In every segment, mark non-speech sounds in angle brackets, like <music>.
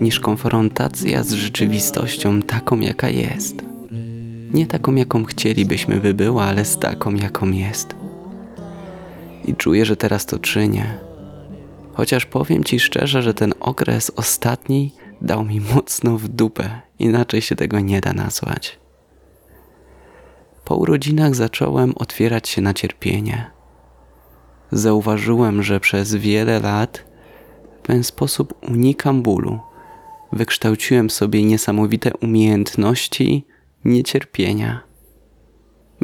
niż konfrontacja z rzeczywistością taką, jaka jest. Nie taką, jaką chcielibyśmy, by była, ale z taką, jaką jest. I czuję, że teraz to czynię. Chociaż powiem Ci szczerze, że ten okres ostatni dał mi mocno w dupę, inaczej się tego nie da nazwać. Po urodzinach zacząłem otwierać się na cierpienie. Zauważyłem, że przez wiele lat w ten sposób unikam bólu. Wykształciłem sobie niesamowite umiejętności niecierpienia.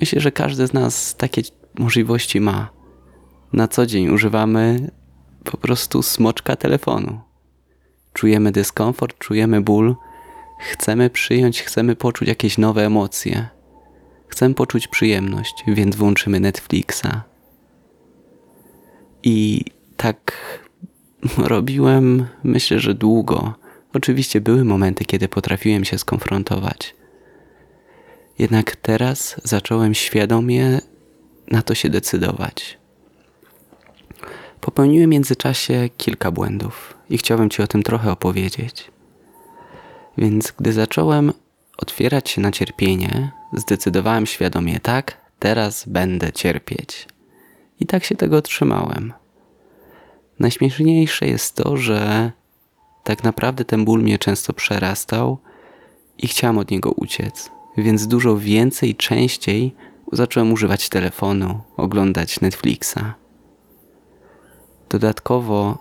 Myślę, że każdy z nas takie możliwości ma. Na co dzień używamy po prostu smoczka telefonu. Czujemy dyskomfort, czujemy ból, chcemy przyjąć, chcemy poczuć jakieś nowe emocje. Chcę poczuć przyjemność, więc włączymy Netflixa. I tak <laughs> robiłem, myślę, że długo. Oczywiście były momenty, kiedy potrafiłem się skonfrontować. Jednak teraz zacząłem świadomie na to się decydować. Popełniłem w międzyczasie kilka błędów i chciałbym Ci o tym trochę opowiedzieć. Więc gdy zacząłem otwierać się na cierpienie, zdecydowałem świadomie tak, teraz będę cierpieć. I tak się tego trzymałem. Najśmieszniejsze jest to, że tak naprawdę ten ból mnie często przerastał i chciałem od niego uciec, więc dużo więcej, częściej zacząłem używać telefonu, oglądać Netflixa. Dodatkowo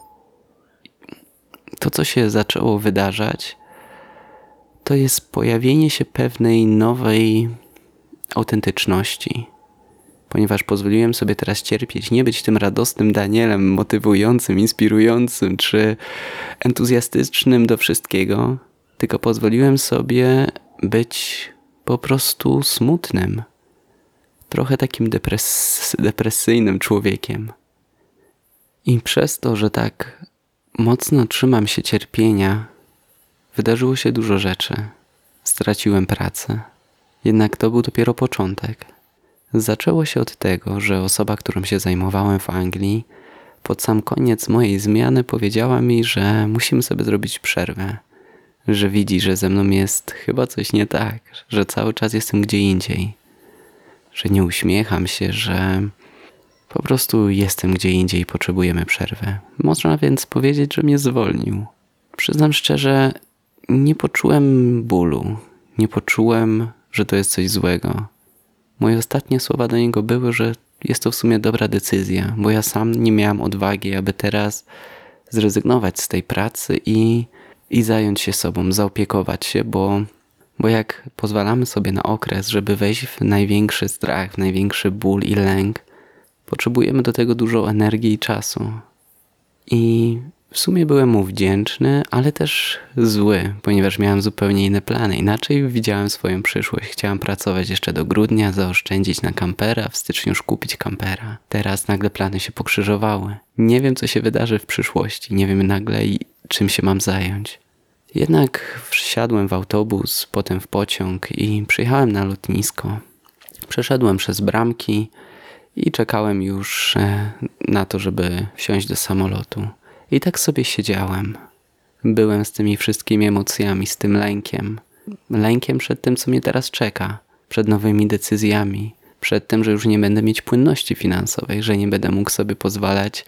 to, co się zaczęło wydarzać, to jest pojawienie się pewnej nowej autentyczności. Ponieważ pozwoliłem sobie teraz cierpieć, nie być tym radosnym Danielem, motywującym, inspirującym czy entuzjastycznym do wszystkiego, tylko pozwoliłem sobie być po prostu smutnym, trochę takim depres depresyjnym człowiekiem. I przez to, że tak mocno trzymam się cierpienia, wydarzyło się dużo rzeczy. Straciłem pracę. Jednak to był dopiero początek. Zaczęło się od tego, że osoba, którą się zajmowałem w Anglii, pod sam koniec mojej zmiany powiedziała mi, że musimy sobie zrobić przerwę. Że widzi, że ze mną jest chyba coś nie tak, że cały czas jestem gdzie indziej. Że nie uśmiecham się, że po prostu jestem gdzie indziej i potrzebujemy przerwy. Można więc powiedzieć, że mnie zwolnił. Przyznam szczerze, nie poczułem bólu. Nie poczułem, że to jest coś złego. Moje ostatnie słowa do niego były, że jest to w sumie dobra decyzja, bo ja sam nie miałem odwagi, aby teraz zrezygnować z tej pracy i, i zająć się sobą, zaopiekować się, bo, bo jak pozwalamy sobie na okres, żeby wejść w największy strach, w największy ból i lęk, Potrzebujemy do tego dużo energii i czasu. I w sumie byłem mu wdzięczny, ale też zły, ponieważ miałem zupełnie inne plany. Inaczej widziałem swoją przyszłość. Chciałem pracować jeszcze do grudnia, zaoszczędzić na kampera, w styczniu już kupić kampera. Teraz nagle plany się pokrzyżowały. Nie wiem, co się wydarzy w przyszłości. Nie wiem nagle, czym się mam zająć. Jednak wsiadłem w autobus, potem w pociąg i przyjechałem na lotnisko. Przeszedłem przez bramki, i czekałem już e, na to, żeby wsiąść do samolotu. I tak sobie siedziałem. Byłem z tymi wszystkimi emocjami, z tym lękiem. Lękiem przed tym, co mnie teraz czeka, przed nowymi decyzjami, przed tym, że już nie będę mieć płynności finansowej, że nie będę mógł sobie pozwalać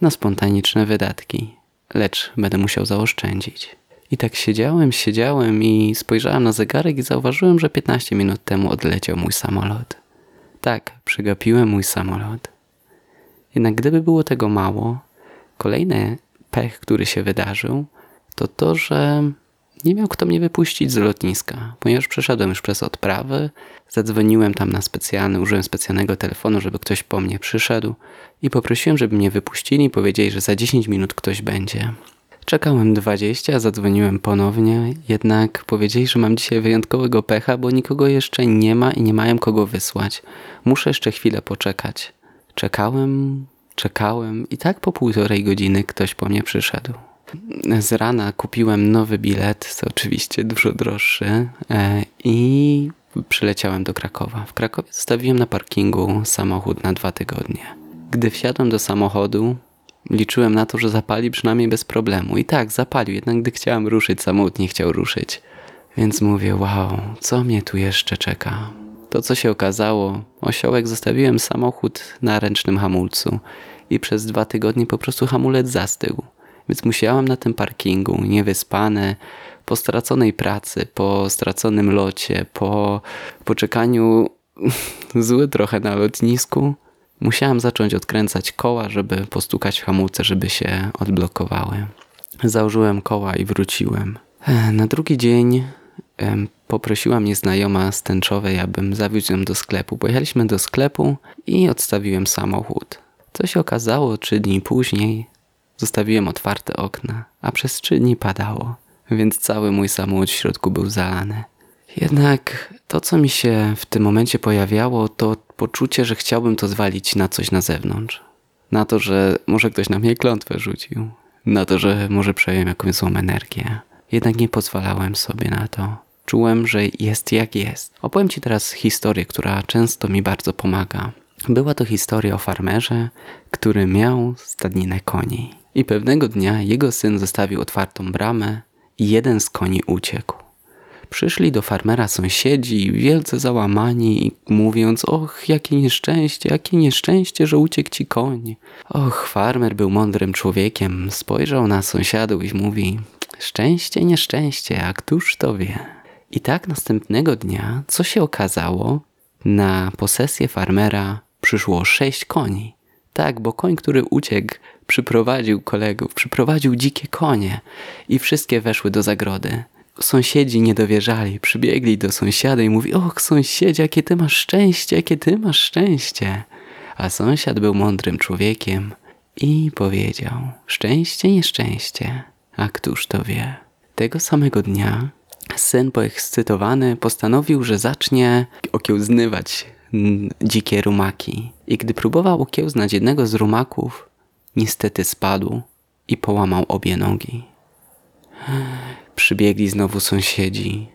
na spontaniczne wydatki, lecz będę musiał zaoszczędzić. I tak siedziałem, siedziałem i spojrzałem na zegarek i zauważyłem, że 15 minut temu odleciał mój samolot. Tak, przegapiłem mój samolot. Jednak gdyby było tego mało, kolejny pech, który się wydarzył, to to, że nie miał kto mnie wypuścić z lotniska, ponieważ przeszedłem już przez odprawę, zadzwoniłem tam na specjalny, użyłem specjalnego telefonu, żeby ktoś po mnie przyszedł i poprosiłem, żeby mnie wypuścili powiedzieli, że za 10 minut ktoś będzie. Czekałem 20, zadzwoniłem ponownie, jednak powiedzieli, że mam dzisiaj wyjątkowego pecha, bo nikogo jeszcze nie ma i nie mają kogo wysłać. Muszę jeszcze chwilę poczekać. Czekałem, czekałem i tak po półtorej godziny ktoś po mnie przyszedł. Z rana kupiłem nowy bilet, co oczywiście dużo droższy, e, i przyleciałem do Krakowa. W Krakowie zostawiłem na parkingu samochód na dwa tygodnie. Gdy wsiadłem do samochodu, Liczyłem na to, że zapali przynajmniej bez problemu. I tak, zapalił, jednak gdy chciałem ruszyć, samochód nie chciał ruszyć. Więc mówię, wow, co mnie tu jeszcze czeka? To, co się okazało, osiołek zostawiłem samochód na ręcznym hamulcu i przez dwa tygodnie po prostu hamulec zastygł. Więc musiałem na tym parkingu, niewyspane, po straconej pracy, po straconym locie, po poczekaniu <laughs> zły trochę na lotnisku, musiałem zacząć odkręcać koła, żeby postukać hamulce, żeby się odblokowały. Założyłem koła i wróciłem. Na drugi dzień poprosiła mnie znajoma z tęczowej, abym zawiózł ją do sklepu. Pojechaliśmy do sklepu i odstawiłem samochód. Co się okazało, trzy dni później zostawiłem otwarte okna, a przez trzy dni padało, więc cały mój samochód w środku był zalany. Jednak to, co mi się w tym momencie pojawiało, to poczucie, że chciałbym to zwalić na coś na zewnątrz. Na to, że może ktoś na mnie klątwę rzucił. Na to, że może przejąłem jakąś złą energię. Jednak nie pozwalałem sobie na to. Czułem, że jest jak jest. Opowiem Ci teraz historię, która często mi bardzo pomaga. Była to historia o farmerze, który miał stadninę koni. I pewnego dnia jego syn zostawił otwartą bramę i jeden z koni uciekł. Przyszli do farmera sąsiedzi, wielce załamani, mówiąc: Och, jakie nieszczęście, jakie nieszczęście, że uciekł ci koń. Och, farmer był mądrym człowiekiem, spojrzał na sąsiadów i mówi: Szczęście, nieszczęście, a któż to wie? I tak następnego dnia, co się okazało, na posesję farmera przyszło sześć koni. Tak, bo koń, który uciekł, przyprowadził kolegów, przyprowadził dzikie konie i wszystkie weszły do zagrody. Sąsiedzi nie dowierzali, przybiegli do sąsiada i mówi: Och, sąsiedzie, jakie ty masz szczęście, jakie ty masz szczęście. A sąsiad był mądrym człowiekiem i powiedział: Szczęście, nieszczęście, a któż to wie? Tego samego dnia syn poekscytowany postanowił, że zacznie okiełznywać dzikie rumaki. I gdy próbował okiełznać jednego z rumaków, niestety spadł i połamał obie nogi. Przybiegli znowu sąsiedzi,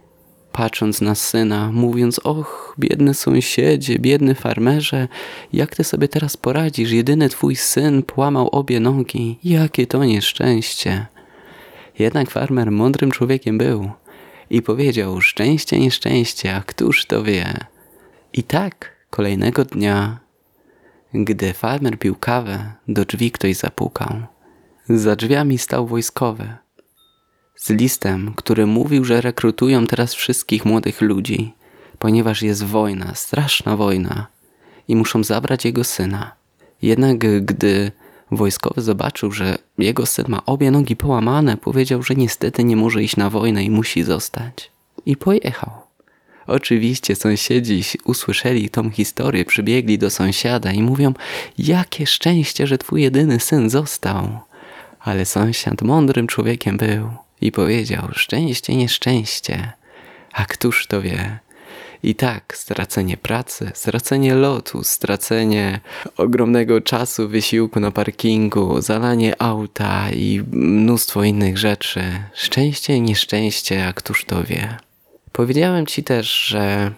patrząc na syna, mówiąc: Och, biedny sąsiedzie, biedny farmerze, jak ty sobie teraz poradzisz? Jedyny twój syn połamał obie nogi. Jakie to nieszczęście. Jednak farmer mądrym człowiekiem był i powiedział: Szczęście, nieszczęście, a któż to wie? I tak kolejnego dnia, gdy farmer pił kawę, do drzwi ktoś zapukał. Za drzwiami stał wojskowy z listem, który mówił, że rekrutują teraz wszystkich młodych ludzi, ponieważ jest wojna, straszna wojna i muszą zabrać jego syna. Jednak gdy wojskowy zobaczył, że jego syn ma obie nogi połamane, powiedział, że niestety nie może iść na wojnę i musi zostać. I pojechał. Oczywiście sąsiedzi usłyszeli tą historię, przybiegli do sąsiada i mówią: Jakie szczęście, że twój jedyny syn został. Ale sąsiad mądrym człowiekiem był i powiedział: Szczęście, nieszczęście. A któż to wie? I tak, stracenie pracy, stracenie lotu, stracenie ogromnego czasu, wysiłku na parkingu, zalanie auta i mnóstwo innych rzeczy. Szczęście, nieszczęście, a któż to wie? Powiedziałem ci też, że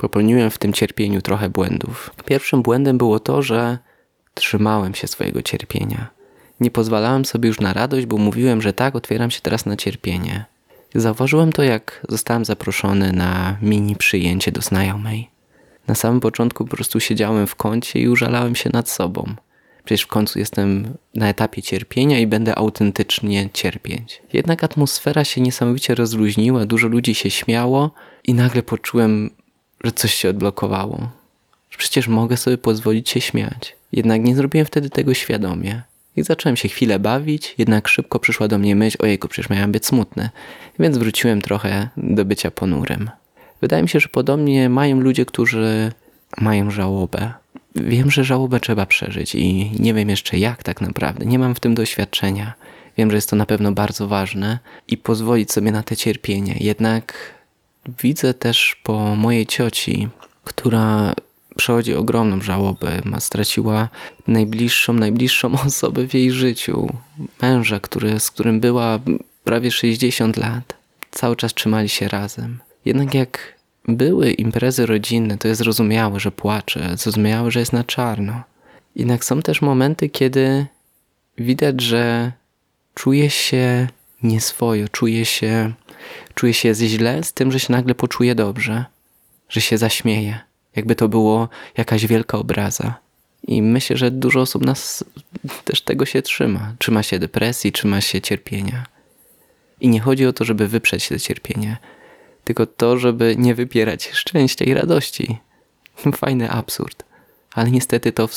popełniłem w tym cierpieniu trochę błędów. Pierwszym błędem było to, że trzymałem się swojego cierpienia. Nie pozwalałem sobie już na radość, bo mówiłem, że tak, otwieram się teraz na cierpienie. Zauważyłem to, jak zostałem zaproszony na mini przyjęcie do znajomej. Na samym początku po prostu siedziałem w kącie i użalałem się nad sobą. Przecież w końcu jestem na etapie cierpienia i będę autentycznie cierpieć. Jednak atmosfera się niesamowicie rozluźniła, dużo ludzi się śmiało i nagle poczułem, że coś się odblokowało. Przecież mogę sobie pozwolić się śmiać. Jednak nie zrobiłem wtedy tego świadomie. I zacząłem się chwilę bawić, jednak szybko przyszła do mnie myśl, ojejku, przecież miałem być smutny, więc wróciłem trochę do bycia ponurym. Wydaje mi się, że podobnie mają ludzie, którzy mają żałobę. Wiem, że żałobę trzeba przeżyć i nie wiem jeszcze jak tak naprawdę. Nie mam w tym doświadczenia. Wiem, że jest to na pewno bardzo ważne i pozwolić sobie na te cierpienie. Jednak widzę też po mojej cioci, która przechodzi ogromną żałobę. Ma straciła najbliższą, najbliższą <laughs> osobę w jej życiu. Męża, który, z którym była prawie 60 lat. Cały czas trzymali się razem. Jednak jak były imprezy rodzinne, to jest zrozumiałe, że płacze, zrozumiałe, że jest na czarno. Jednak są też momenty, kiedy widać, że czuje się nieswojo, czuje się, czuje się źle z tym, że się nagle poczuje dobrze, że się zaśmieje, jakby to było jakaś wielka obraza. I myślę, że dużo osób nas też tego się trzyma. Trzyma się depresji, trzyma się cierpienia. I nie chodzi o to, żeby wyprzeć to cierpienie, tylko to, żeby nie wypierać szczęścia i radości. <laughs> Fajny absurd. Ale niestety to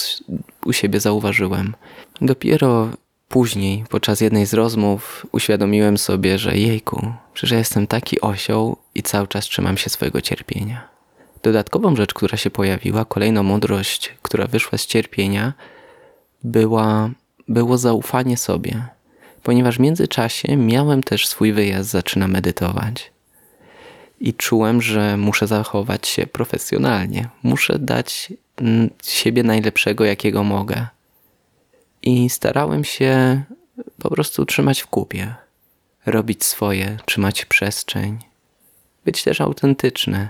u siebie zauważyłem. Dopiero później, podczas jednej z rozmów, uświadomiłem sobie, że jejku, przecież ja jestem taki osioł i cały czas trzymam się swojego cierpienia. Dodatkową rzecz, która się pojawiła, kolejna mądrość, która wyszła z cierpienia, była, było zaufanie sobie. Ponieważ w międzyczasie miałem też swój wyjazd, zaczyna medytować. I czułem, że muszę zachować się profesjonalnie. Muszę dać mm, siebie najlepszego, jakiego mogę. I starałem się po prostu trzymać w kupie. Robić swoje, trzymać przestrzeń. Być też autentyczny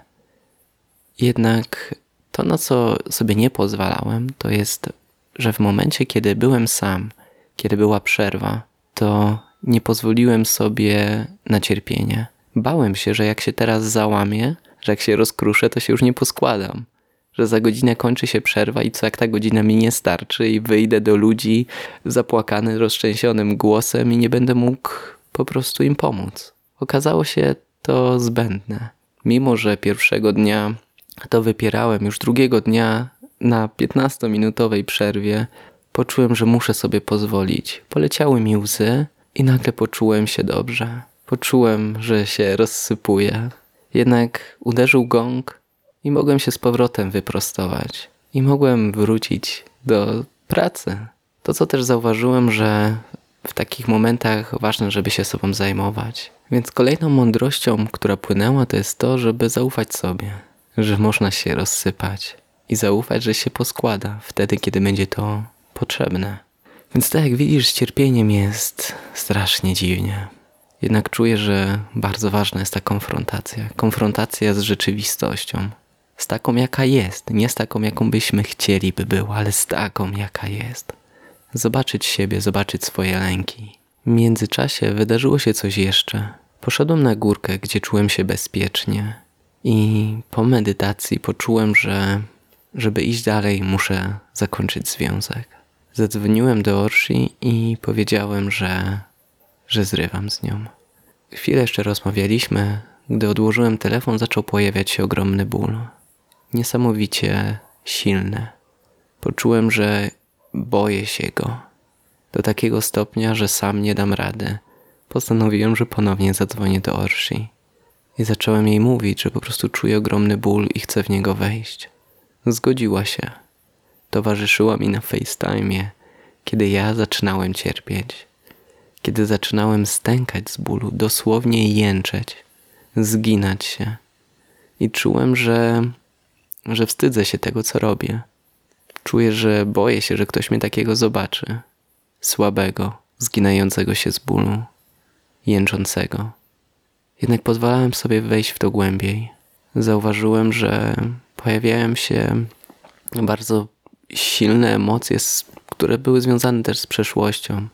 jednak to, na co sobie nie pozwalałem, to jest, że w momencie, kiedy byłem sam, kiedy była przerwa, to nie pozwoliłem sobie na cierpienie. Bałem się, że jak się teraz załamię, że jak się rozkruszę, to się już nie poskładam. Że za godzinę kończy się przerwa i co jak ta godzina mi nie starczy i wyjdę do ludzi zapłakany, roztrzęsionym głosem i nie będę mógł po prostu im pomóc. Okazało się to zbędne. Mimo, że pierwszego dnia to wypierałem już drugiego dnia na 15-minutowej przerwie. Poczułem, że muszę sobie pozwolić. Poleciały mi łzy i nagle poczułem się dobrze. Poczułem, że się rozsypuję. Jednak uderzył gong i mogłem się z powrotem wyprostować. I mogłem wrócić do pracy. To, co też zauważyłem, że w takich momentach ważne, żeby się sobą zajmować. Więc kolejną mądrością, która płynęła, to jest to, żeby zaufać sobie że można się rozsypać i zaufać, że się poskłada wtedy, kiedy będzie to potrzebne. Więc tak jak widzisz, z cierpieniem jest strasznie dziwnie. Jednak czuję, że bardzo ważna jest ta konfrontacja. Konfrontacja z rzeczywistością. Z taką, jaka jest. Nie z taką, jaką byśmy chcieli, by była, ale z taką, jaka jest. Zobaczyć siebie, zobaczyć swoje lęki. W międzyczasie wydarzyło się coś jeszcze. Poszedłem na górkę, gdzie czułem się bezpiecznie. I po medytacji poczułem, że żeby iść dalej, muszę zakończyć związek. Zadzwoniłem do Orsi i powiedziałem, że, że zrywam z nią. Chwilę jeszcze rozmawialiśmy. Gdy odłożyłem telefon, zaczął pojawiać się ogromny ból. Niesamowicie silny. Poczułem, że boję się go. Do takiego stopnia, że sam nie dam rady. Postanowiłem, że ponownie zadzwonię do Orsi. I zacząłem jej mówić, że po prostu czuję ogromny ból i chcę w niego wejść. Zgodziła się. Towarzyszyła mi na FaceTime, kiedy ja zaczynałem cierpieć. Kiedy zaczynałem stękać z bólu, dosłownie jęczeć, zginać się. I czułem, że, że wstydzę się tego, co robię. Czuję, że boję się, że ktoś mnie takiego zobaczy. Słabego, zginającego się z bólu, jęczącego. Jednak pozwalałem sobie wejść w to głębiej. Zauważyłem, że pojawiają się bardzo silne emocje, które były związane też z przeszłością,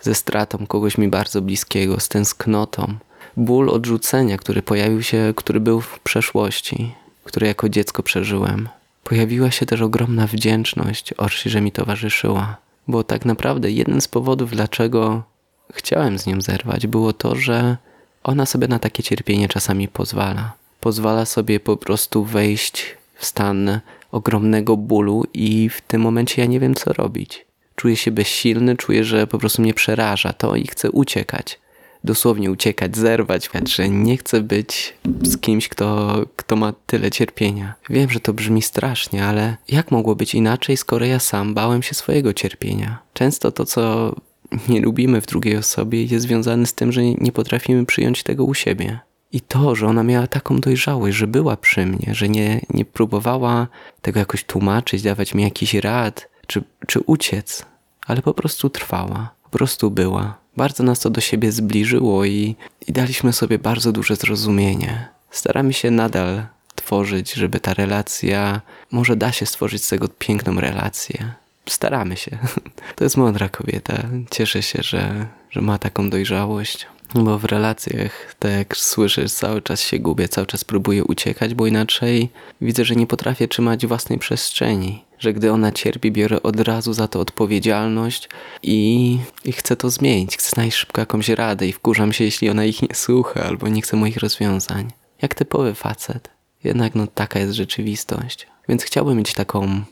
ze stratą kogoś mi bardzo bliskiego, z tęsknotą. Ból odrzucenia, który pojawił się, który był w przeszłości, który jako dziecko przeżyłem. Pojawiła się też ogromna wdzięczność Orsi, że mi towarzyszyła. Bo tak naprawdę jeden z powodów, dlaczego chciałem z nią zerwać, było to, że ona sobie na takie cierpienie czasami pozwala. Pozwala sobie po prostu wejść w stan ogromnego bólu i w tym momencie ja nie wiem co robić. Czuję się bezsilny, czuję, że po prostu mnie przeraża to i chcę uciekać. Dosłownie uciekać, zerwać, że nie chcę być z kimś, kto, kto ma tyle cierpienia. Wiem, że to brzmi strasznie, ale jak mogło być inaczej, skoro ja sam bałem się swojego cierpienia? Często to, co nie lubimy w drugiej osobie jest związany z tym, że nie potrafimy przyjąć tego u siebie. I to, że ona miała taką dojrzałość, że była przy mnie, że nie, nie próbowała tego jakoś tłumaczyć, dawać mi jakiś rad, czy, czy uciec, ale po prostu trwała, po prostu była. Bardzo nas to do siebie zbliżyło i, i daliśmy sobie bardzo duże zrozumienie. Staramy się nadal tworzyć, żeby ta relacja, może da się stworzyć z tego piękną relację, staramy się. <laughs> To jest mądra kobieta. Cieszę się, że, że ma taką dojrzałość. Bo w relacjach, tak jak słyszysz, cały czas się gubię, cały czas próbuję uciekać, bo inaczej widzę, że nie potrafię trzymać własnej przestrzeni. Że gdy ona cierpi, biorę od razu za to odpowiedzialność i, i chcę to zmienić. Chcę znaleźć szybko jakąś radę i wkurzam się, jeśli ona ich nie słucha albo nie chce moich rozwiązań. Jak typowy facet. Jednak no taka jest rzeczywistość. Więc chciałbym mieć taką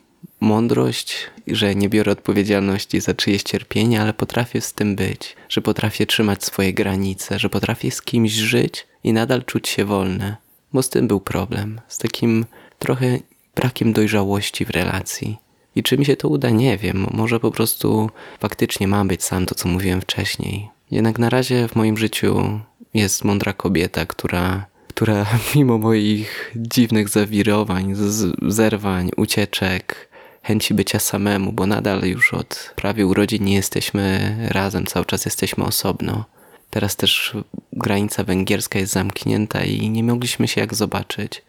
mądrość, że nie biorę odpowiedzialności za czyjeś cierpienie, ale potrafię z tym być, że potrafię trzymać swoje granice, że potrafię z kimś żyć i nadal czuć się wolny. Bo z tym był problem, z takim trochę brakiem dojrzałości w relacji. I czy mi się to uda, nie wiem. Może po prostu faktycznie mam być sam, to co mówiłem wcześniej. Jednak na razie w moim życiu jest mądra kobieta, która która <laughs> mimo moich dziwnych zawirowań, zerwań, ucieczek, chęci bycia samemu, bo nadal już od prawie urodzin nie jesteśmy razem, cały czas jesteśmy osobno. Teraz też granica węgierska jest zamknięta i nie mogliśmy się jak zobaczyć.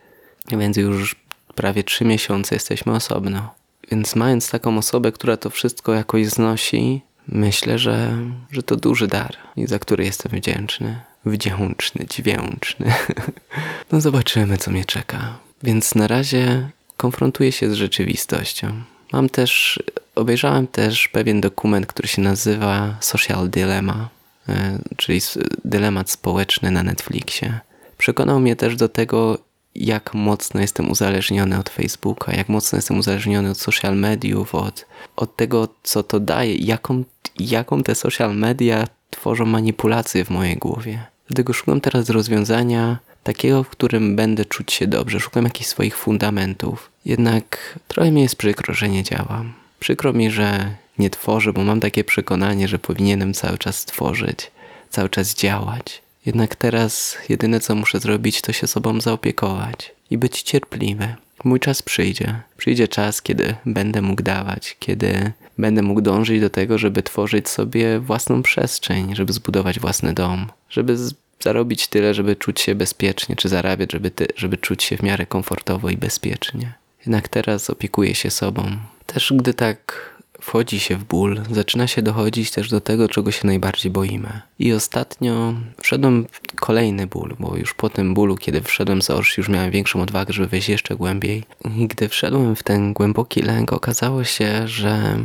Więc już prawie trzy miesiące jesteśmy osobno. Więc mając taką osobę, która to wszystko jakoś znosi, myślę, że, że to duży dar i za który jestem wdzięczny. Wdzięczny, dźwięczny. <laughs> No zobaczymy, co mnie czeka. Więc na razie konfrontuję się z rzeczywistością. Mam też, obejrzałem też pewien dokument, który się nazywa Social Dilemma, e, czyli dylemat społeczny na Netflixie. Przekonał mnie też do tego, jak mocno jestem uzależniony od Facebooka, jak mocno jestem uzależniony od social mediów, od, od tego, co to daje, jaką, jaką te social media tworzą manipulacje w mojej głowie. Dlatego szukam teraz rozwiązania takiego, w którym będę czuć się dobrze. Szukam jakichś swoich fundamentów. Jednak trochę mi jest przykro, że nie działam. Przykro mi, że nie tworzę, bo mam takie przekonanie, że powinienem cały czas tworzyć, cały czas działać. Jednak teraz jedyne co muszę zrobić, to się sobą zaopiekować i być cierpliwy. Mój czas przyjdzie. Przyjdzie czas, kiedy będę mógł dawać, kiedy będę mógł dążyć do tego, żeby tworzyć sobie własną przestrzeń, żeby zbudować własny dom, żeby zarobić tyle, żeby czuć się bezpiecznie, czy zarabiać, żeby, ty, żeby czuć się w miarę komfortowo i bezpiecznie. Jednak teraz opiekuję się sobą. Też gdy tak wchodzi się w ból, zaczyna się dochodzić też do tego, czego się najbardziej boimy. I ostatnio wszedłem w kolejny ból, bo już po tym bólu, kiedy wszedłem z Orsz, już miałem większą odwagę, żeby wejść jeszcze głębiej. I gdy wszedłem w ten głęboki lęk, okazało się, że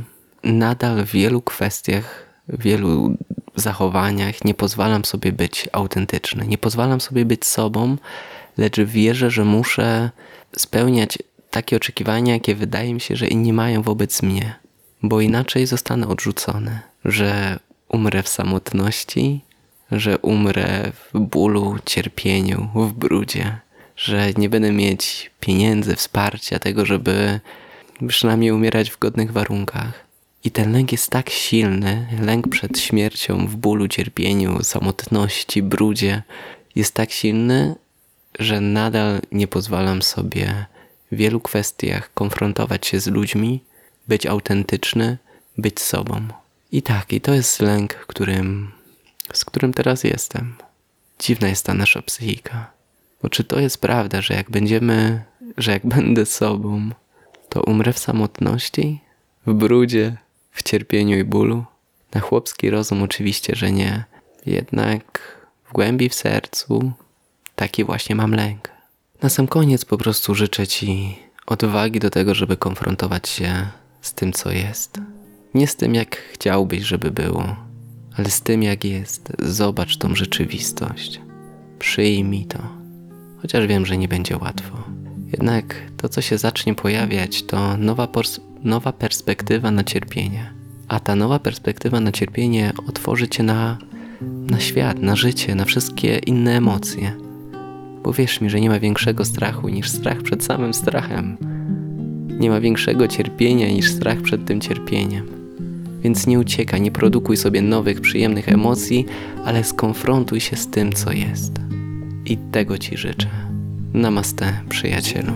nadal w wielu kwestiach, w wielu zachowaniach nie pozwalam sobie być autentyczny, nie pozwalam sobie być sobą, lecz wierzę, że muszę spełniać takie oczekiwania, jakie wydaje mi się, że inni mają wobec mnie, bo inaczej zostanę odrzucony, że umrę w samotności, że umrę w bólu, cierpieniu, w brudzie, że nie będę mieć pieniędzy, wsparcia, tego, żeby przynajmniej umierać w godnych warunkach. I ten lęk jest tak silny, lęk przed śmiercią, w bólu, cierpieniu, samotności, brudzie, jest tak silny, że nadal nie pozwalam sobie w wielu kwestiach konfrontować się z ludźmi, być autentyczny, być sobą. I tak, i to jest lęk, którym, z którym teraz jestem. Dziwna jest ta nasza psychika. Bo czy to jest prawda, że jak będziemy, że jak będę sobą, to umrę w samotności, w brudzie, w cierpieniu i bólu? Na chłopski rozum oczywiście, że nie. Jednak w głębi w sercu taki właśnie mam lęk. Na sam koniec po prostu życzę Ci odwagi do tego, żeby konfrontować się z tym, co jest. Nie z tym, jak chciałbyś, żeby było, ale z tym, jak jest. Zobacz tą rzeczywistość. Przyjmij to. Chociaż wiem, że nie będzie łatwo. Jednak to, co się zacznie pojawiać, to nowa, nowa perspektywa na cierpienie. A ta nowa perspektywa na cierpienie otworzy cię na, na świat, na życie, na wszystkie inne emocje. Bo wierz mi, że nie ma większego strachu niż strach przed samym strachem. Nie ma większego cierpienia niż strach przed tym cierpieniem. Więc nie uciekaj, nie produkuj sobie nowych, przyjemnych emocji, ale skonfrontuj się z tym, co jest. I tego Ci życzę. Namaste, przyjacielu.